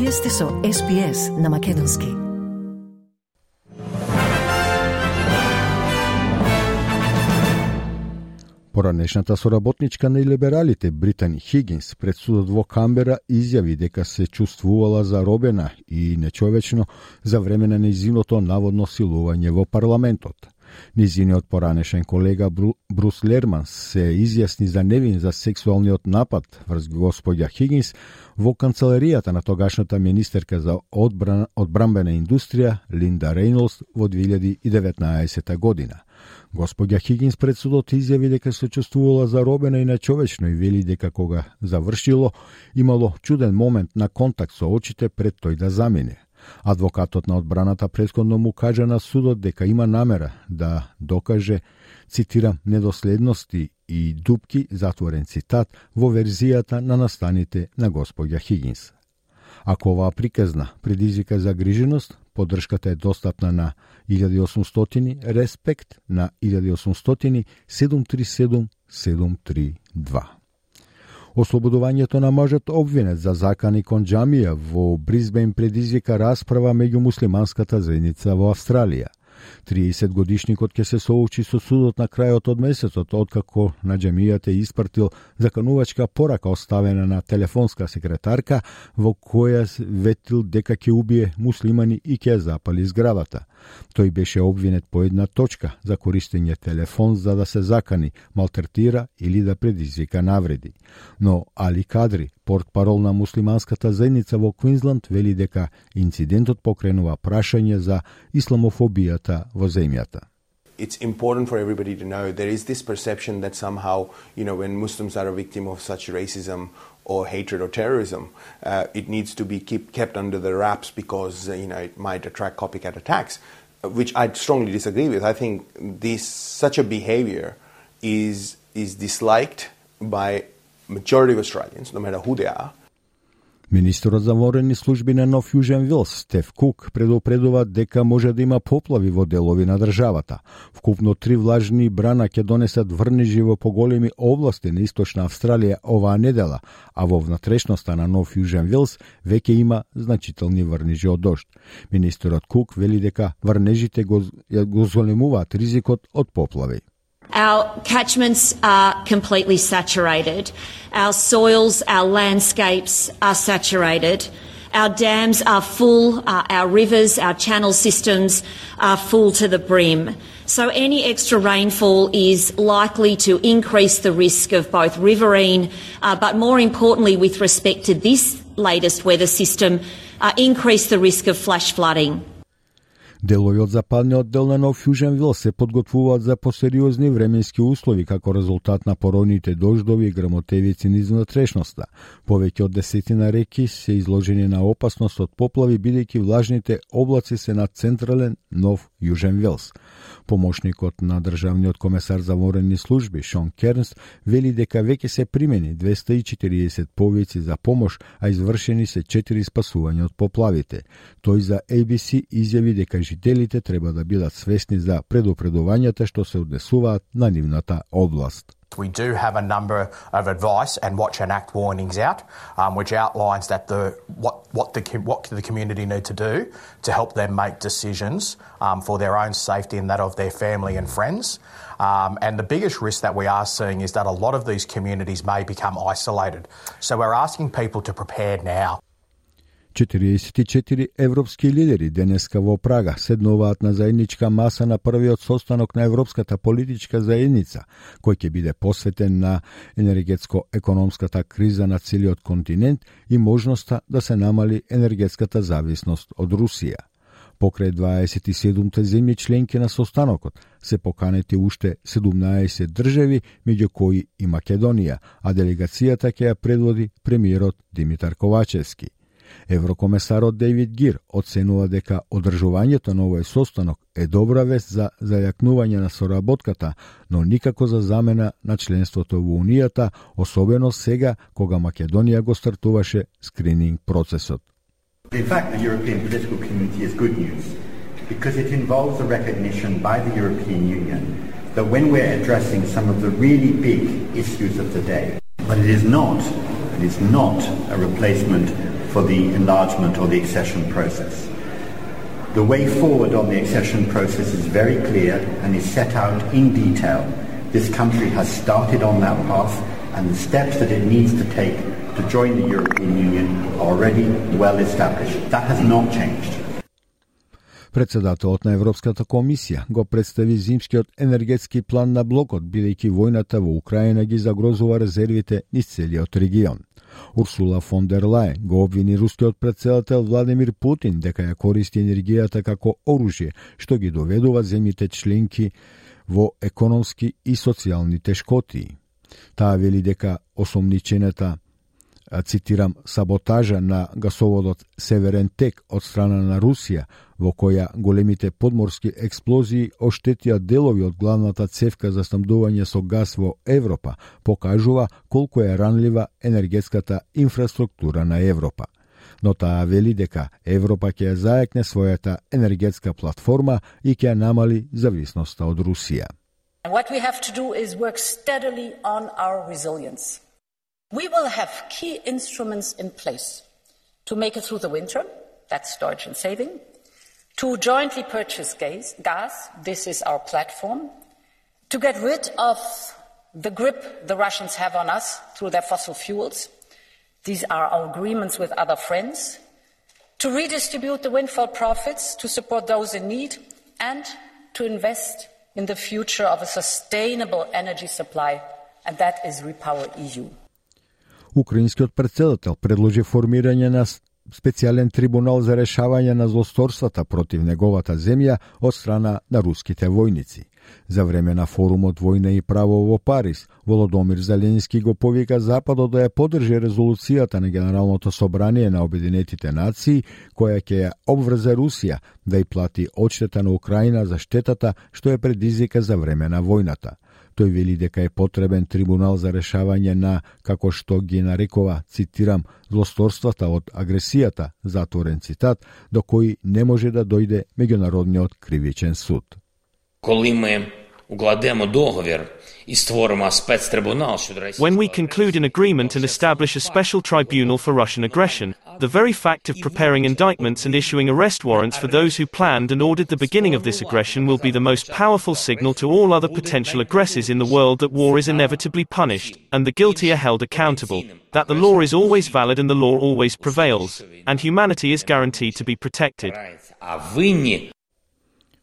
Вие сте со SPS на Македонски. Поранешната соработничка на либералите Британи Хигинс пред судот во Камбера изјави дека се чувствувала заробена и нечовечно за време на нејзиното наводно силување во парламентот. Низиниот поранешен колега Бру, Брус Лерман се изјасни за невин за сексуалниот напад врз господја Хигинс во канцеларијата на тогашната министерка за одбран, одбрамбена индустрија Линда Рейнолс во 2019 година. Господја Хигинс пред судот изјави дека се чувствувала заробена и нечовечно и вели дека кога завршило, имало чуден момент на контакт со очите пред тој да замине. Адвокатот на одбраната предходно му кажа на судот дека има намера да докаже, цитирам, недоследности и дупки, затворен цитат, во верзијата на настаните на господја Хигинс. Ако оваа приказна предизвика загриженост, поддршката е достапна на 1800 респект на 1800 737 732. Ослободувањето на мажот обвинет за закани кон джамија во Бризбен предизвика расправа меѓу муслиманската заедница во Австралија. 30 годишникот ќе се соочи со судот на крајот од месецот, откако на джамијата е испратил заканувачка порака оставена на телефонска секретарка во која ветил дека ќе убие муслимани и ќе запали зградата. Тој беше обвинет по една точка за користење телефон за да се закани, малтертира или да предизвика навреди. Но Али Кадри, портпарол на муслиманската заедница во Квинсленд, вели дека инцидентот покренува прашање за исламофобијата it's important for everybody to know there is this perception that somehow, you know, when Muslims are a victim of such racism or hatred or terrorism, uh, it needs to be keep, kept under the wraps because, uh, you know, it might attract copycat attacks, which I strongly disagree with. I think this, such a behavior is, is disliked by majority of Australians, no matter who they are, Министерот за ворени служби на Нов Јужен Вилс, Стеф Кук, предупредува дека може да има поплави во делови на државата. Вкупно три влажни брана ќе донесат врнежи во поголеми области на Источна Австралија оваа недела, а во внатрешноста на Нов Јужен Вилс веќе има значителни врнежи од дожд. Министерот Кук вели дека врнежите го, го зголемуваат ризикот од поплави. Our catchments are completely saturated. Our soils, our landscapes are saturated. Our dams are full. Uh, our rivers, our channel systems are full to the brim. So any extra rainfall is likely to increase the risk of both riverine, uh, but more importantly, with respect to this latest weather system, uh, increase the risk of flash flooding. Делови од западниот дел на Нов Јужен Вил се подготвуваат за посериозни временски услови како резултат на пороните дождови и грамотевици низ внатрешноста. Повеќе од десетина реки се изложени на опасност од поплави бидејќи влажните облаци се на централен Нов Јужен Велс. Помошникот на државниот комесар за ворени служби Шон Кернс вели дека веќе се примени 240 повици за помош, а извршени се 4 спасувања од поплавите. Тој за ABC изјави дека учителите треба да бидат свесни за предупредувањата што се однесуваат на нивната област. We do have a number of advice and watch and act warnings out, um, which outlines that the what what the what the community need to do to help them make decisions um, for their own safety and that of their family and friends. Um, and the biggest risk that we are seeing is that a lot of these communities may become isolated. So we're asking people to prepare now. 44 европски лидери денеска во Прага седнуваат на заедничка маса на првиот состанок на Европската политичка заедница, кој ќе биде посветен на енергетско-економската криза на целиот континент и можноста да се намали енергетската зависност од Русија. Покрај 27-те земји членки на состанокот се поканети уште 17 држави, меѓу кои и Македонија, а делегацијата ќе ја предводи премиерот Димитар Ковачевски. Еврокомесарот Дейвид Гир оценува дека одржувањето на овој состанок е добра вест за зајакнување на соработката, но никако за замена на членството во Унијата, особено сега кога Македонија го стартуваше скрининг процесот. In fact, the European political community is good news because it involves a recognition by the European Union that when we're addressing some of the really big issues of the day, but it is not, it is not a replacement for the enlargement or the accession process. The way forward on the accession process is very clear and is set out in detail. This country has started on that path and the steps that it needs to take to join the European Union are already well established. That has not changed. Председателот на Европската комисија го представи зимскиот енергетски план на блокот, бидејќи војната во Украина ги загрозува резервите низ целиот регион. Урсула фон дер Лајен го обвини рускиот председател Владимир Путин дека ја користи енергијата како оружје, што ги доведува земјите членки во економски и социјални тешкоти. Таа вели дека осомничената цитирам, саботажа на гасоводот Северен Тек од страна на Русија, во која големите подморски експлозии оштетија делови од главната цевка за снабдување со газ во Европа, покажува колку е ранлива енергетската инфраструктура на Европа. Но таа вели дека Европа ќе зајакне својата енергетска платформа и ќе намали зависноста од Русија. what we have to do is work steadily on our resilience. We will have key instruments in place to make it through the winter, that's storage and saving, to jointly purchase gas, gas, this is our platform, to get rid of the grip the Russians have on us through their fossil fuels, these are our agreements with other friends, to redistribute the windfall profits to support those in need, and to invest in the future of a sustainable energy supply, and that is Repower EU. Украинскиот председател предложи формирање на специјален трибунал за решавање на злосторствата против неговата земја од страна на руските војници. За време на форумот Војна и право во Париз, Володомир Зеленски го повика Западот да ја подржи резолуцијата на Генералното собрание на Обединетите нации, која ќе ја обврзе Русија да ја плати одштета на Украина за штетата што е предизвика за време на војната. Тој вели дека е потребен трибунал за решавање на, како што ги нарекува, цитирам, злосторствата од агресијата, затворен цитат, до кој не може да дојде меѓународниот кривичен суд. Коли ми укладемо договір і створимо спецтрибунал щодо When we conclude an agreement and establish a special tribunal for Russian aggression, the very fact of preparing indictments and issuing arrest warrants for those who planned and ordered the beginning of this aggression will be the most powerful signal to all other potential aggressors in the world that war is inevitably punished, and the guilty are held accountable, that the law is always valid and the law always prevails, and humanity is guaranteed to be protected.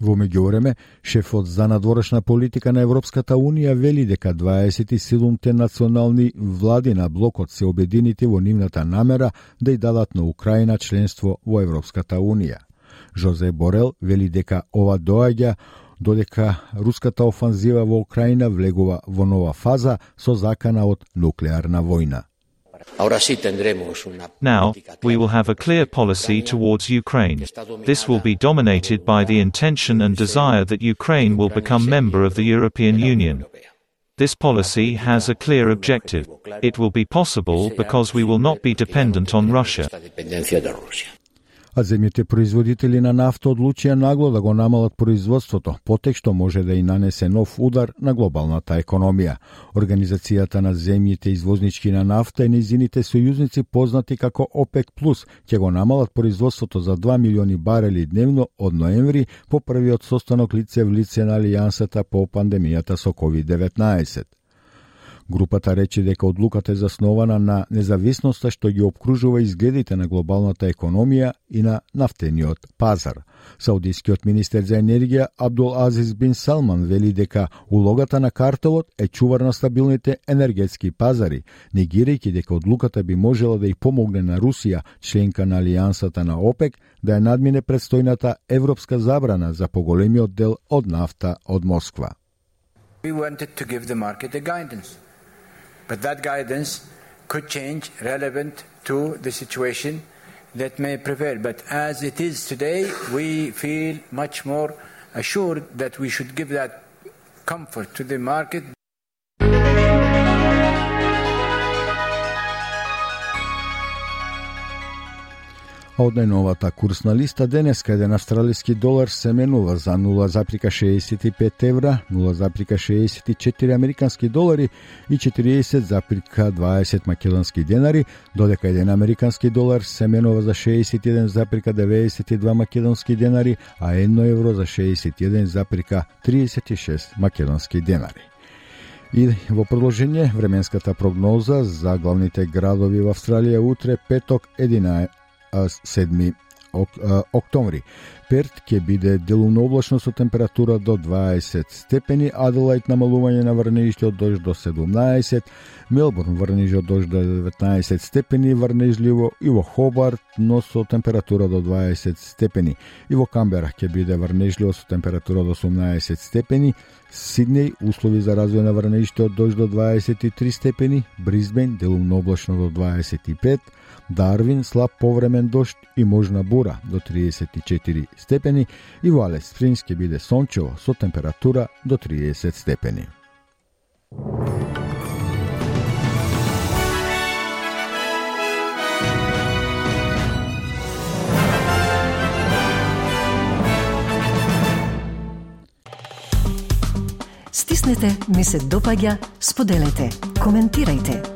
Во меѓувреме, шефот за надворешна политика на Европската Унија вели дека 27 национални влади на блокот се обединити во нивната намера да ја дадат на Украина членство во Европската Унија. Жозе Борел вели дека ова доаѓа додека руската офанзива во Украина влегува во нова фаза со закана од нуклеарна војна. Now, we will have a clear policy towards Ukraine. This will be dominated by the intention and desire that Ukraine will become member of the European Union. This policy has a clear objective. It will be possible because we will not be dependent on Russia. А земјите производители на нафта одлучија нагло да го намалат производството, потек што може да и нанесе нов удар на глобалната економија. Организацијата на земјите извознички на нафта и низините сојузници познати како ОПЕК Плюс ќе го намалат производството за 2 милиони барели дневно од ноември по првиот состанок лице в лице на Алијансата по пандемијата со COVID-19. Групата рече дека одлуката е заснована на независноста што ги обкружува изгледите на глобалната економија и на нафтениот пазар. Саудискиот министер за енергија Абдул Азиз бин Салман вели дека улогата на картелот е чувар на стабилните енергетски пазари, негирајќи дека одлуката би можела да и помогне на Русија, членка на Алијансата на ОПЕК, да ја надмине предстојната европска забрана за поголемиот дел од нафта од Москва. We wanted to give the market a guidance. But that guidance could change relevant to the situation that may prevail. But as it is today, we feel much more assured that we should give that comfort to the market А од најновата курсна листа денеска еден австралиски долар се менува за 0,65 евра, 0,64 американски долари и 40,20 македонски денари, додека еден американски долар се менува за 61,92 македонски денари, а 1 евро за 61,36 македонски денари. И во продолжение временската прогноза за главните градови во Австралија утре петок 11 7 октомври. Перт ќе биде делумно облачно со температура до 20 степени, Аделајд намалување на врнежите од дожд до 17, Мелбурн врнежи од дожд до 19 степени, врнежливо и во Хобарт, но со температура до 20 степени. И во Камбера ќе биде врнежливо со температура до 18 степени, Сиднеј услови за развој на врнежите од дожд до 23 степени, Бризбен делумно облачно до 25, Дарвин слаб повремен дошт и можна бура до 34 степени и во Алес Спрингс ќе биде сончево со температура до 30 степени. Стиснете, ми се допаѓа, споделете, коментирайте.